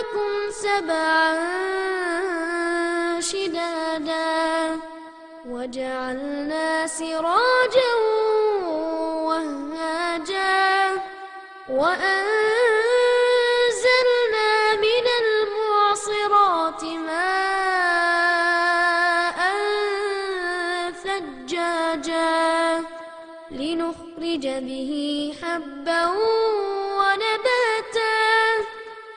فوقكم سبعا شدادا وجعلنا سراجا وهاجا وأنزلنا من المعصرات ماء ثجاجا لنخرج به حبا ونباتا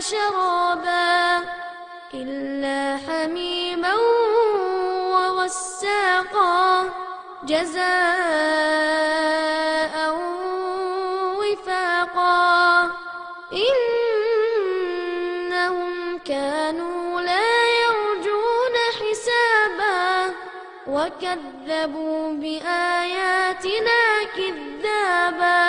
شرابا إلا حميما وغساقا جزاء وفاقا إنهم كانوا لا يرجون حسابا وكذبوا بآياتنا كذابا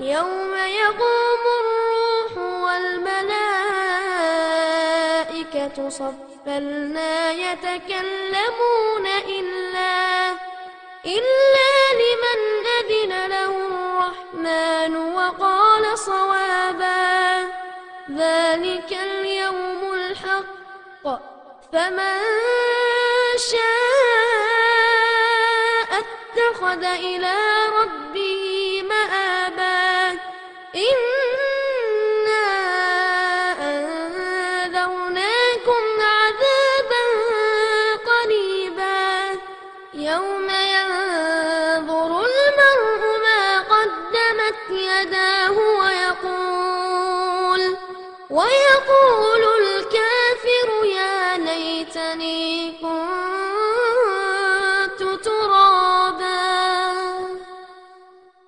يوم يقوم الروح والملائكة صفا لا يتكلمون إلا إلا لمن أذن له الرحمن وقال صوابا. ذلك اليوم الحق. فمن شاء اتخذ إلى ربه إنا أنذرناكم عذابا قريبا يوم ينظر المرء ما قدمت يداه ويقول ويقول الكافر يا ليتني كنت